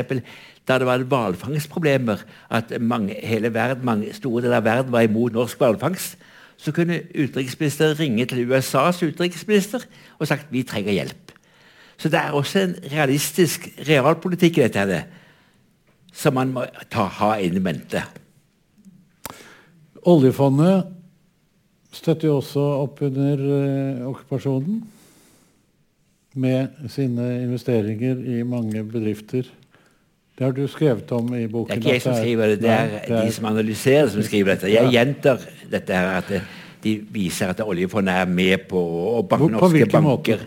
da det var hvalfangstproblemer, at mange, hele verden, mange, store deler av verden var imot norsk hvalfangst, så kunne utenriksministeren ringe til USAs utenriksminister og sagt vi trenger hjelp. Så det er også en realistisk realpolitikk i dette. her, som man må ta, ha inn i mente. Oljefondet støtter jo også opp under eh, okkupasjonen med sine investeringer i mange bedrifter. Det har du skrevet om i boken. Det er ikke jeg som skriver det, det er, det er de som analyserer, som skriver dette. Jeg gjentar dette her, at de viser at oljefondet er med på å banke norske banker. Måte?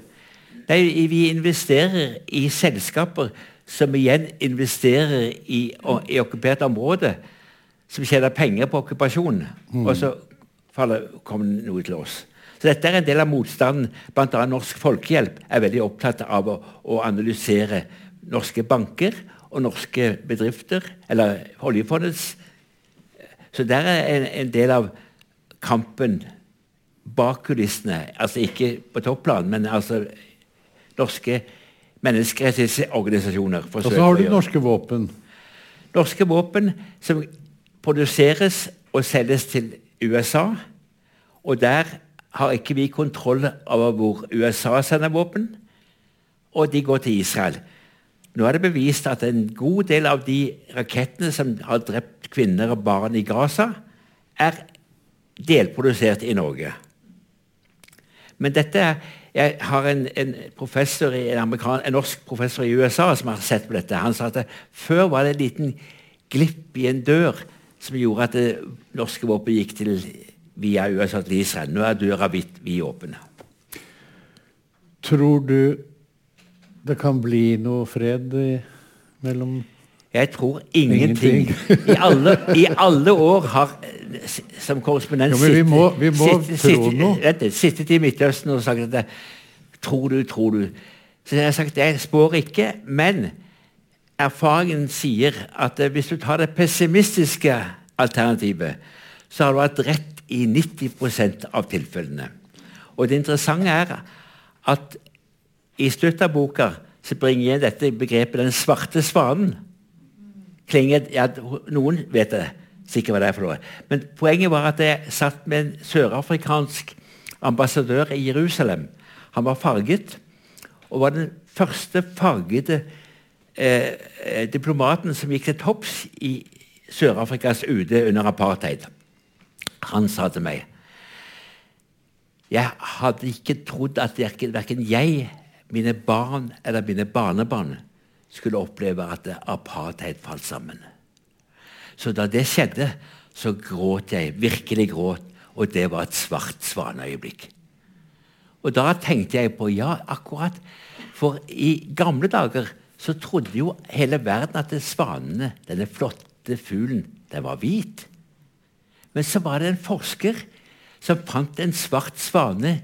Nei, vi investerer i selskaper som igjen investerer i, i okkupert område, som tjener penger på okkupasjon. Mm. Og så faller, kommer noe til oss. Så dette er en del av motstanden. Bl.a. Norsk Folkehjelp er veldig opptatt av å, å, analysere norske banker og norske bedrifter, eller oljefondets Så der er en, en del av kampen bak kulissene. Altså ikke på topplan, men altså norske menneskerettighetsorganisasjoner. Og så har du norske våpen. Norske våpen som produseres og selges til USA. Og der har ikke vi kontroll over hvor USA sender våpen, og de går til Israel. Nå er det bevist at en god del av de rakettene som har drept kvinner og barn i Gaza, er delprodusert i Norge. Men dette jeg har en, en, professor en, en, norsk professor i USA som har sett på dette. Han sa at før var det en liten glipp i en dør som gjorde at det norske våpen gikk til, via USA til Israel. Nå er døra vidt vid åpen. Tror du det kan bli noe fred i, mellom jeg tror ingenting. I, alle, I, alle, år har som korrespondent jo, vi må, vi må sittet, sittet, i Midtøsten og sagt at Tror du, tror du. Så jeg har sagt jeg spår ikke, men erfaringen sier at hvis du tar det pessimistiske alternativet, så har du hatt rett i 90% av tilfellene. Og det interessante er at i slutten av boka så bringer jeg dette begrepet 'den svarte svanen' klinger ja, Noen vet det sikkert hva det er for noe. Men poenget var at jeg satt med en sørafrikansk ambassadør i Jerusalem. Han var farget, og var den første fargede eh, diplomaten som gikk til topps i Sør-Afrikas UD under apartheid. Han sa til meg Jeg hadde ikke trodd at verken jeg, mine barn eller mine barnebarn skulle oppleve at apartheid falt sammen. Så da det skjedde, så gråt jeg. Virkelig gråt. Og det var et svart svaneøyeblikk. Og da tenkte jeg på ja, akkurat. For i gamle dager så trodde jo hele verden at svanene, denne flotte fuglen, den var hvit. Men så var det en forsker som fant en svart svane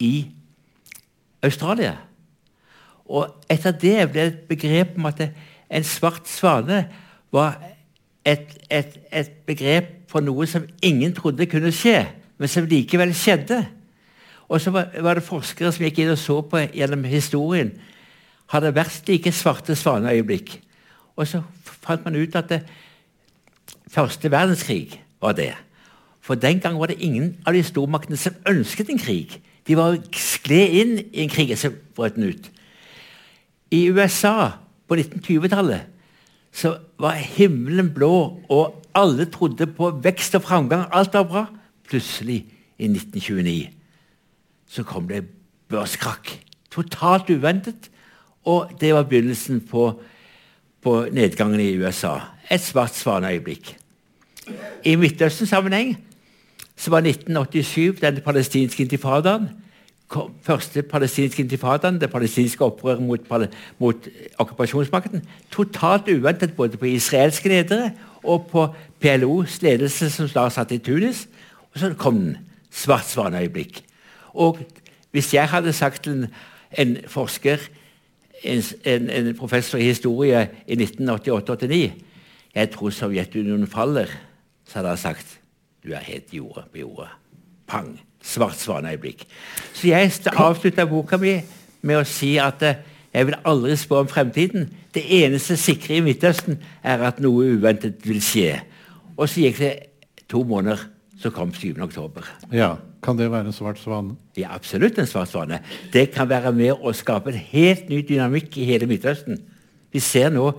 i Australia. Og etter det ble det et begrep om at en svart svane var et, et, et, begrep for noe som ingen trodde kunne skje, men som likevel skjedde. Og så var, var det forskere som gikk inn og så på gjennom historien. Har det vært slike svarte svaneøyeblikk? Og så fant man ut at det, første verdenskrig var det. For den gang var det ingen av de stormaktene som ønsket en krig. De var skled inn i en krig som brøt den ut. I USA på 1920-tallet så var himmelen blå, og alle trodde på vekst og framgang. Alt var bra. Plutselig, i 1929, så kom det børskrakk. Totalt uventet. Og det var begynnelsen på, på nedgangen i USA. Et svart svaneøyeblikk. I Midtøsten-sammenheng så var 1987 den palestinske intifadaen første palestinske intifadaen, det palestinske opprøret mot, mot okkupasjonsmakten, totalt uventet både på israelske ledere og på PLOs ledelse, som da satt i Tunis. Og så kom den. Svart svaneøyeblikk. Og hvis jeg hadde sagt til en, en forsker, en, en, en, professor i historie i 1988-89 jeg tror Sovjetunionen faller, så hadde han sagt du er helt jorda på jorda. Pang! Svart svaneøyeblikk. Så jeg avslutta boka mi med å si at eh, jeg vil aldri spå om fremtiden. Det eneste sikre i Midtøsten er at noe uventet vil skje. Og så gikk det to måneder, så kom 7. oktober. Ja, Kan det være en svart svane? Ja, absolutt en svart svane. Det kan være med å skape en helt ny dynamikk i hele Midtøsten. Vi ser nå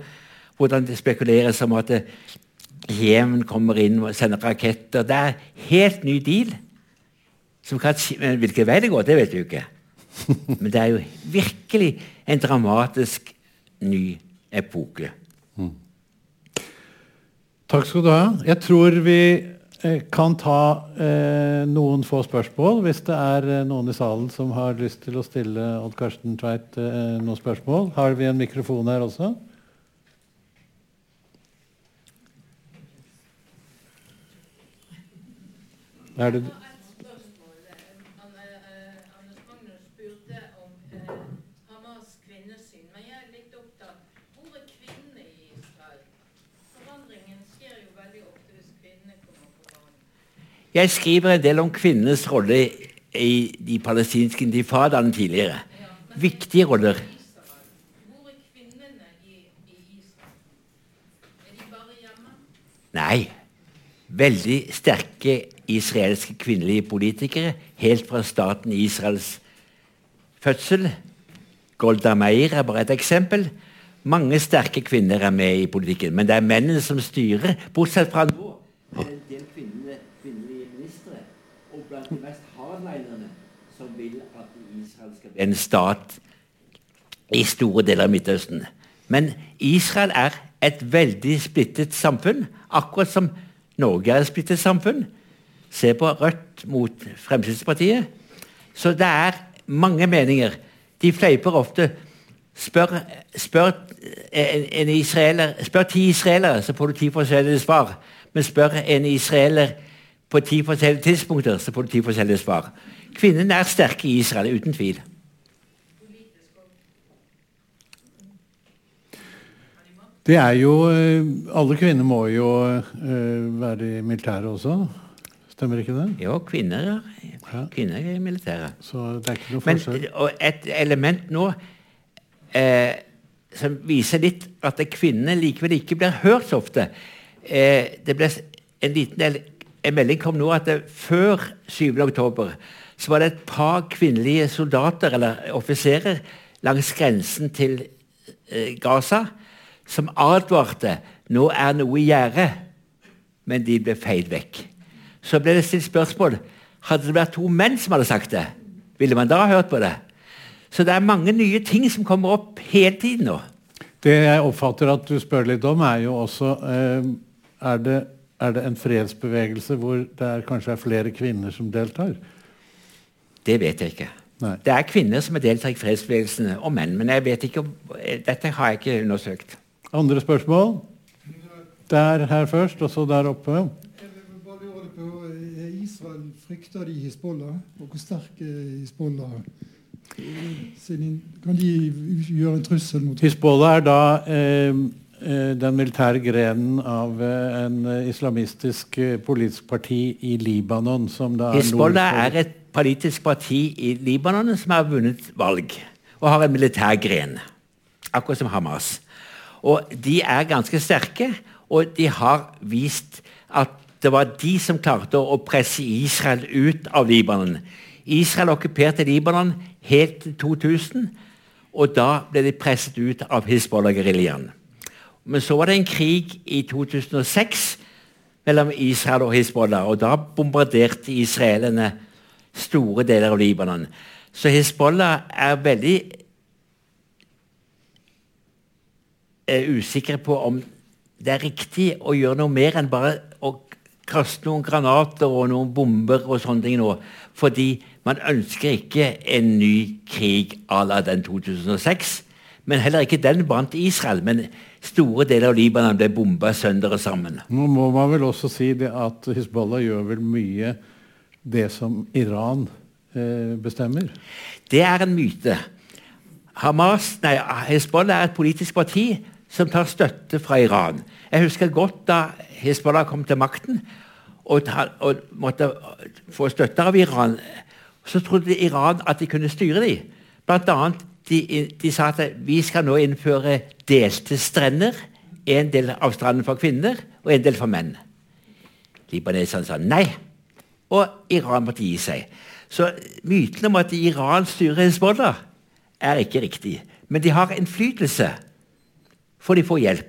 hvordan det spekuleres om at Jemen kommer inn og sender raketter. Det er en helt ny deal. Kan, men hvilken vei det går, det vet du ikke. Men det er jo virkelig en dramatisk ny epoke. Mm. Takk skal du ha. Jeg tror vi eh, kan ta eh, noen få spørsmål. Hvis det er eh, noen i salen som har lyst til å stille Odd Karsten Tveit eh, noen spørsmål. Har vi en mikrofon her også? Er det Jeg skriver en del om kvinnenes rolle i de palestinske intifadaene tidligere. Viktige roller. Nei. Veldig sterke israelske kvinnelige politikere helt fra staten Israels fødsel. Golda Meir er bare et eksempel. Mange sterke kvinner er med i politikken, men det er mennene som styrer, bortsett fra nå. En del kvinner blant de mest hardlinerne som vil at Israel skal bli en stat i store deler av Midtøsten. Men Israel er et veldig splittet samfunn, akkurat som Norge er et splittet samfunn. Se på Rødt mot Fremskrittspartiet. Så det er mange meninger. De fleiper ofte. Spør, spør, en, en israeler, spør ti israelere, så får du ti forskjellige svar. Men spør en israeler på ti forskjellige tidspunkter, så får du ti forskjellige svar. Kvinnene er sterke i Israel, uten tvil. Det er jo eh, Alle kvinner må jo uh, være i militæret også. Stemmer ikke det? Jo, kvinner, kvinner er i militæret. Så det er ikke noe forskjell. Men, og et element nå eh, som viser litt at kvinnene likevel ikke blir hørt så ofte. Eh, det ble en liten del en melding kom nå at det, før 7. oktober så var det et par kvinnelige soldater eller offiserer langs grensen til eh, Gaza som advarte nå er noe i gjære, men de ble feid vekk. Så ble det stilt spørsmål hadde det vært to menn som hadde sagt det. Ville man da hørt på det? Så det er mange nye ting som kommer opp hele tiden nå. Det jeg oppfatter at du spør litt om, er jo også eh, Er det er det en fredsbevegelse hvor det er, kanskje er flere kvinner som deltar? Det vet jeg ikke. Nei. Det er kvinner som deltar i fredsbevegelsene, og menn. Men jeg vet ikke, dette har jeg ikke undersøkt. Andre spørsmål? Der her først, og så der oppe. Israel frykter de Hizbollah, og hvor sterk er Hizbollah? Kan de gjøre en trussel mot Hizbollah er da eh, Eh, den militære grenen av eh, en eh, islamistisk politisk parti i Libanon. som da Hizbollah er et politisk parti i Libanon som har vunnet valg og har en militær gren. Akkurat som Hamas. Og De er ganske sterke, og de har vist at det var de som klarte å presse Israel ut av Libanon. Israel okkuperte Libanon helt til 2000, og da ble de presset ut av Hizbollah-geriljaen. Men så var det en krig i 2006 mellom Israel og Hizbollah. og Da bombarderte israelerne store deler av Libanon. Så Hizbollah er veldig er usikre på om det er riktig å gjøre noe mer enn bare å kaste noen granater og noen bomber og sånne ting nå. Fordi man ønsker ikke en ny krig à la den 2006. Men heller ikke den brant Israel. Men store deler av Libanon ble bomba sønder og sammen. Nå må man vel også si det at Hizbollah gjør vel mye det som Iran eh, bestemmer? Det er en myte. Hamas, nei, Hezbollah er et politisk parti som tar støtte fra Iran. Jeg husker godt da Hezbollah kom til makten og, ta, og måtte få støtte av Iran. Så trodde Iran at de kunne styre dem. Blant annet, de, de sa at vi skal nå innføre delte strender. En del av stranden for kvinner og en del for menn. Libaneserne sa nei, og Iran måtte gi seg. Så myten om at Iran styrer Hezbollah, er ikke riktig. Men de har innflytelse, for de får hjelp.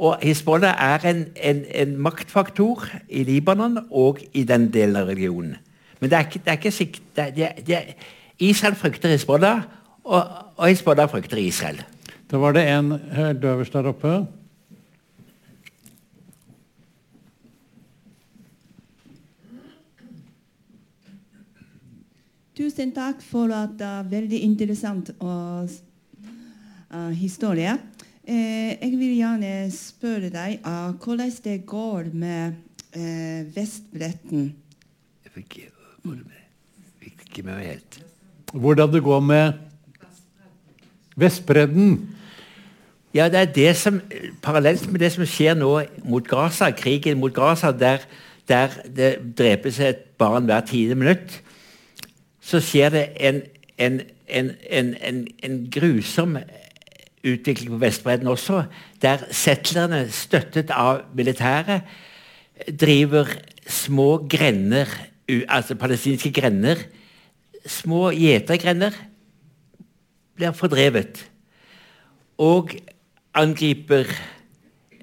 Og Hizbollah er en, en, en, maktfaktor i Libanon og i den delen av regionen. Men det er ikke, det er ikke sikt, det, det, Israel frykter Hizbollah, og, og Hizbollah frykter Israel. Da var det en helt øverst der oppe. Tusen takk for at det er veldig interessant og, uh, historie. Eh, jeg vil gjerne spørre deg uh, hvordan det går med uh, Vestbretten. Jeg fikk, fikk ikke med meg helt. Hvordan det går med Vestbredden? Ja, det er det som, Parallelt med det som skjer nå mot Gaza, krigen mot Gaza, der, der det drepes et barn hver tiende minutt, så skjer det en, en, en, en grusom utvikling på Vestbredden også, der settlerne, støttet av militæret, driver små grender, altså palestinske grender, små gjetergrender, blir fordrevet. Og angriper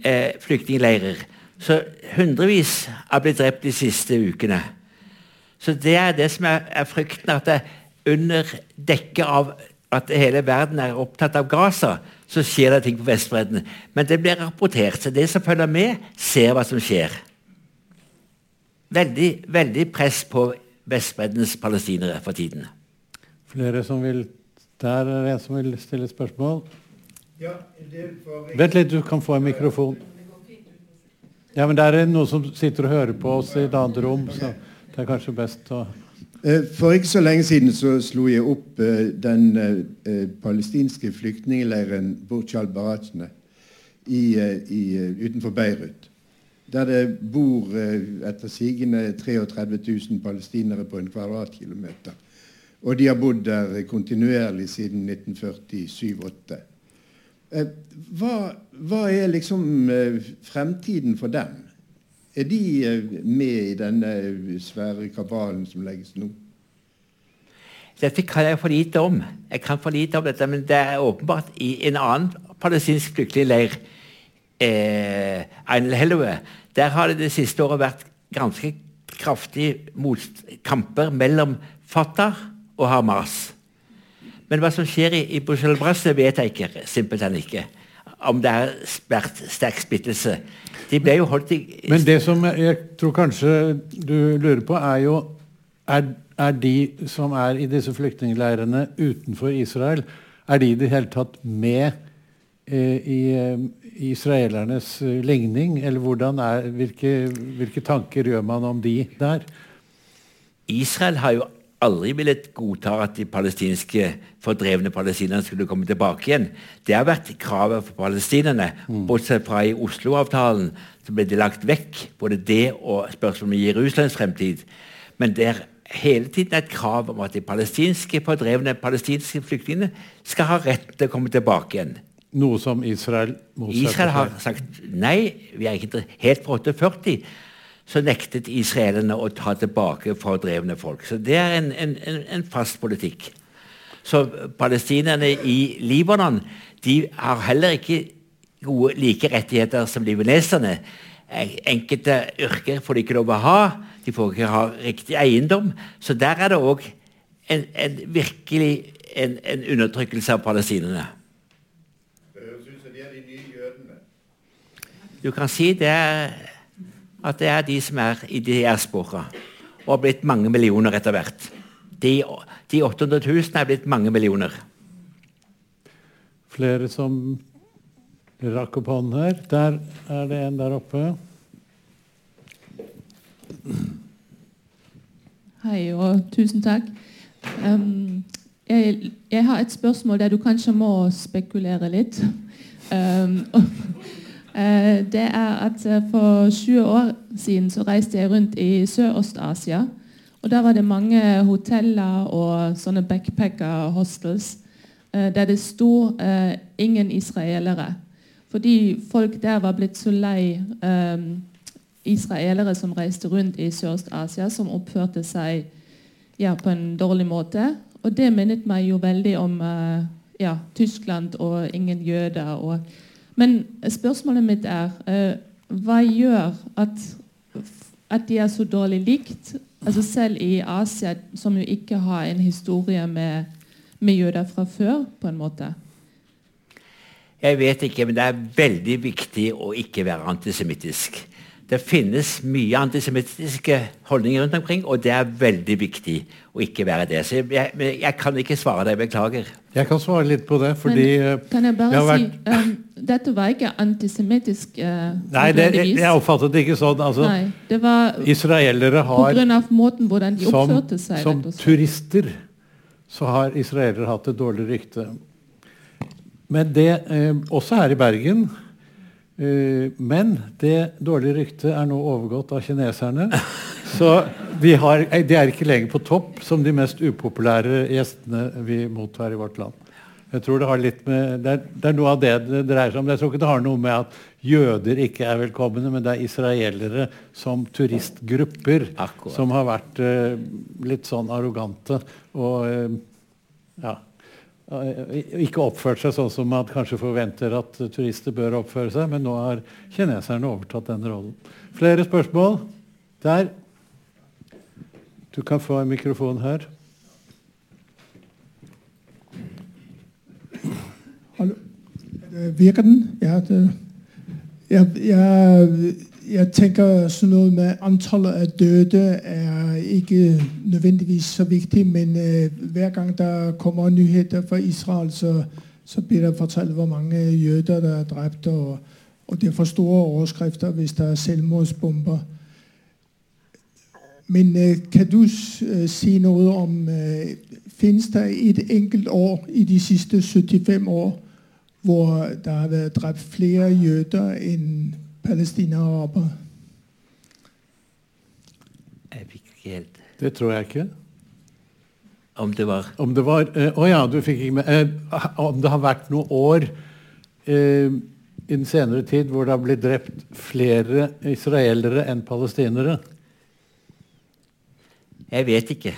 eh, flyktningleirer. Så hundrevis har blitt drept de siste ukene. Så det er det som er, er frykten, at det under dekke av at hele verden er opptatt av Gaza, så skjer det ting på Vestbredden. Men det blir rapportert, så de som følger med, ser hva som skjer. Veldig, veldig press på Vestbreddens palestinere for tiden. Flere som vil Der er det en som vil stille spørsmål. Ja, det Vent litt, du kan få en mikrofon. Ja, men det er noen som sitter og hører på oss i et annet rom, så det er kanskje best å for ikke så lenge siden så slo jeg opp eh, den eh, palestinske flyktningleiren Burj al-Barajne utenfor Beirut. Der det bor etter sigende 33 000 palestinere på en kvadratkilometer. Og de har bodd der kontinuerlig siden 1947-1948. Hva, hva, er liksom fremtiden for dem? Er de eh, med i denne svære kabalen som legges nå? Dette kan jeg for lite om. Jeg kan for lite om dette, Men det er åpenbart i en annen palestinsk flyktningleir, eh, Einelhelwe, der har det det siste året vært ganske kraftige motkamper mellom Fatah og Hamas. Men hva som skjer i, i Brussel vet jeg ikke. simpelthen ikke. Om det er sterk splittelse. De ble jo holdt i Men det som jeg tror kanskje du lurer på, er jo er, er de som er i disse flyktningleirene utenfor Israel, er de i det hele tatt med eh, i, eh, israelernes eh, ligning? Eller hvordan er, hvilke, hvilke tanker gjør man om de der? Israel har jo aldri villet godta at de palestinske fordrevne palestinerne skulle komme tilbake igjen. Det har vært kravet for palestinerne, mm. bortsett fra i Oslo-avtalen. Så ble det lagt vekk, både det og spørsmålet om Jerusalems fremtid. Men det er hele tiden et krav om at de palestinske fordrevne palestinske flyktningene skal ha rett til å komme tilbake igjen. Noe som Israel motsetter Israel har sagt nei. Vi er ikke helt fra 48 så nektet israelerne å ta tilbake fordrevne folk. Så det er en, en, en fast politikk. Så palestinerne i Libanon de har heller ikke gode like rettigheter som libaneserne. Enkelte yrker får de ikke lov å ha. De får ikke ha riktig eiendom. Så der er det òg en, en, virkelig en, en, undertrykkelse av palestinerne. Er. Du kan si det er at det er de som er i diaspora, og har blitt mange millioner etter hvert. De, de 800 000 er blitt mange millioner. Flere som rakk opp hånden her. Der er det en der oppe. Hei og tusen takk. Um, jeg, jeg, har et spørsmål der du kanskje må spekulere litt. Um, uh, det er at uh, For 20 år siden så reiste jeg rundt i Sørøst-Asia. og Der var det mange hoteller og sånne backpacker-hostels uh, der det sto 'ingen israelere'. Fordi folk der var blitt så lei israelere som reiste rundt i Sørøst-Asia, som oppførte seg ja, på en dårlig måte. Og det minnet meg jo veldig om ja, Tyskland og ingen jøder. Og, men spørsmålet mitt er uh, hva gjør at, at de er så dårlig likt? Altså Selv i Asia, som jo ikke har en historie med, med jøder fra før, på en måte. Jeg vet ikke, men det er veldig viktig å ikke være antisemittisk. Det finnes mye antisemittiske holdninger rundt omkring, og det er veldig viktig å ikke være det. Så jeg, jeg kan ikke svare deg. Beklager. Jeg kan svare litt på det, fordi Men, eh, Kan jeg bare jeg si um, Dette var ikke antisemittisk uh, Nei, det, jeg oppfattet det ikke sånn. Altså, Nei, det var israelere har På grunn av måten hvordan de oppførte seg. Som turister så har israelere hatt et dårlig rykte. Men det, eh, også her i Bergen Eh, men det dårlige ryktet er nå overgått av kineserne. Så har, eh, de, er ikke lenger på topp som de mest upopulære gjestene vi mottar i vårt land. Jeg tror Det har litt med, det er, det er noe av det det dreier seg om. Jeg tror ikke det har noe med at jøder ikke er velkomne, men det er israelere som turistgrupper Akkurat. som har vært uh, litt sånn arrogante. og uh, ja, ikke oppført seg sånn som man kanskje forventer at turister bør oppføre seg, men nå har kineserne overtatt den rollen. Flere spørsmål? Der. Du kan få en mikrofon her. Hallo. Virker den? Ja, det, jeg, jeg jeg tenker sånn noe med antallet av døde er ikke nødvendigvis så viktig, men uh, hver gang det kommer nyheter fra Israel, så, så blir det fortalt hvor mange jøder der er drept, og, og det for store overskrifter hvis det er selvmordsbomber. Men uh, kan du uh, si noe om Finnes det et enkelt år i de siste 75 år hvor det har vært drept flere jøder enn palestinere? Jeg fikk ikke helt Det tror jeg ikke. Om det var Om det var Å uh, oh ja, du fikk ikke med uh, Om det har vært noen år uh, i den senere tid hvor det har blitt drept flere israelere enn palestinere? Jeg vet ikke.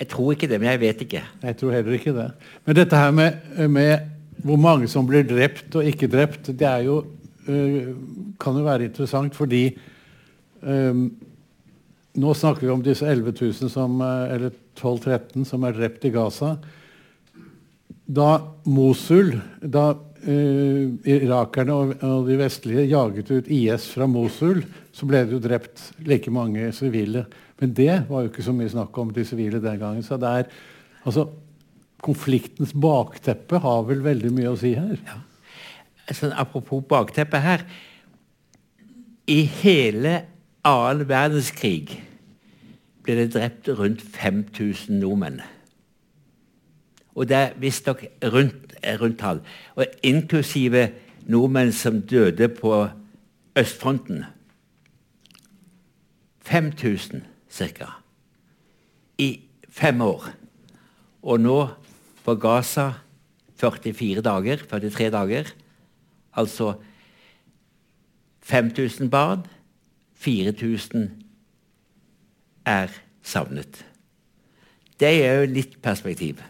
Jeg tror ikke det, men jeg vet ikke. Jeg tror heller ikke det. Men dette her med, med hvor mange som blir drept og ikke drept, det er jo Eh, kan jo være interessant fordi um, nå snakker vi om disse 11 000 som, eh, eller 12-13 som er drept i Gaza. Da Mosul Da uh, irakerne og, og, de vestlige jaget ut IS fra Mosul, så ble det jo drept like mange sivile. Men det var jo ikke så mye snakk om de sivile den gangen. Så det er, altså, konfliktens bakteppe har vel veldig mye å si her. Ja sånn apropos bakteppet her I hele annen verdenskrig ble det drept rundt 5000 nordmenn. Og det er visstnok rundt, rundt tall. Og inklusive nordmenn som døde på østfronten. 5000 ca. I fem år. Og nå på Gaza 44 dager, 43 dager. Altså 5000 barn, 4000 er savnet. Det er jo litt perspektiv.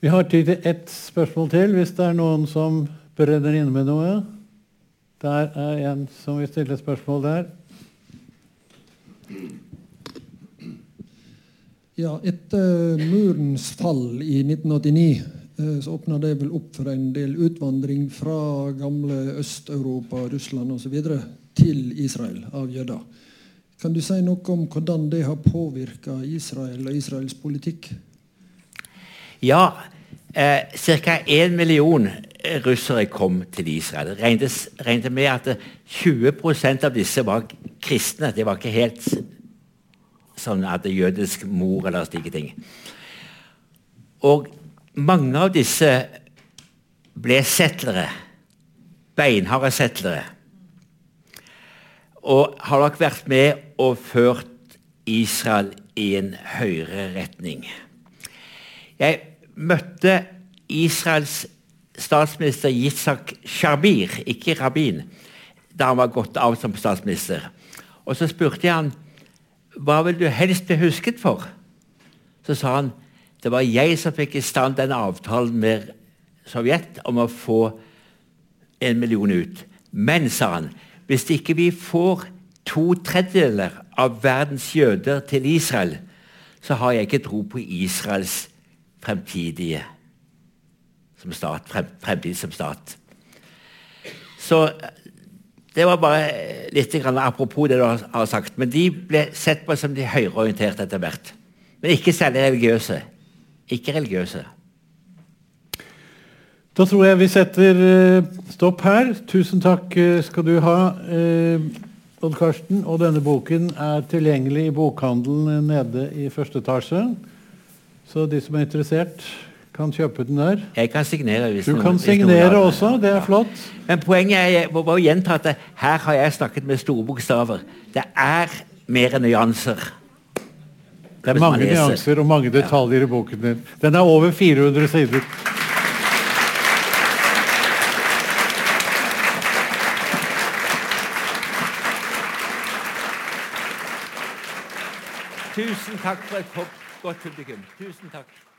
Vi har tid til ett spørsmål til, hvis det er noen som brenner inne med noe. Der er en som vil stille spørsmål der. Ja, etter murens fall i 1989 Eh, så åpna det vel opp for en del utvandring fra gamle Øst-Europa, Russland osv. til Israel av jøder. Kan du si noe om hvordan det har påvirka Israel og Israels politikk? Ja, eh, ca. én million russere kom til Israel. Regnet, regnet med at 20% av disse var kristne. Det var ikke helt som hadde jødisk mor eller slike ting. Og mange av disse ble settlere. Beinharde settlere. Og har nok vært med og ført Israel i en høyere retning. Jeg møtte Israels statsminister Yitzhak Sharbir, ikke Rabin, da han var gått av som statsminister. Og så spurte jeg han hva vil du helst bli husket for. Så sa han det var jeg som fikk i stand den avtalen med Sovjet om å få en million ut. Men, sa han, hvis ikke vi får to tredjedeler av verdens jøder til Israel, så har jeg ikke tro på Israels fremtidige som stat, frem, fremtid som stat. Så det var bare litt apropos det du har sagt. Men de ble sett på som de høyreorienterte etter hvert. Men ikke særlig religiøse. Ikke religiøse. Da tror jeg vi setter eh, stopp her. Tusen takk eh, skal du ha, eh, Odd Karsten. Og denne boken er tilgjengelig i bokhandelen nede i første etasje. Så de som er interessert, kan kjøpe den der. Jeg kan signere. hvis Du noen, kan noen signere den. også. Det er flott. Men poenget er må bare gjenta at her har jeg snakket med store bokstaver. Det er mer nyanser. Det er mange nyanser og mange detaljer i boken din. Den er over 400 sider. Tusen takk for et godt publikum. Tusen takk.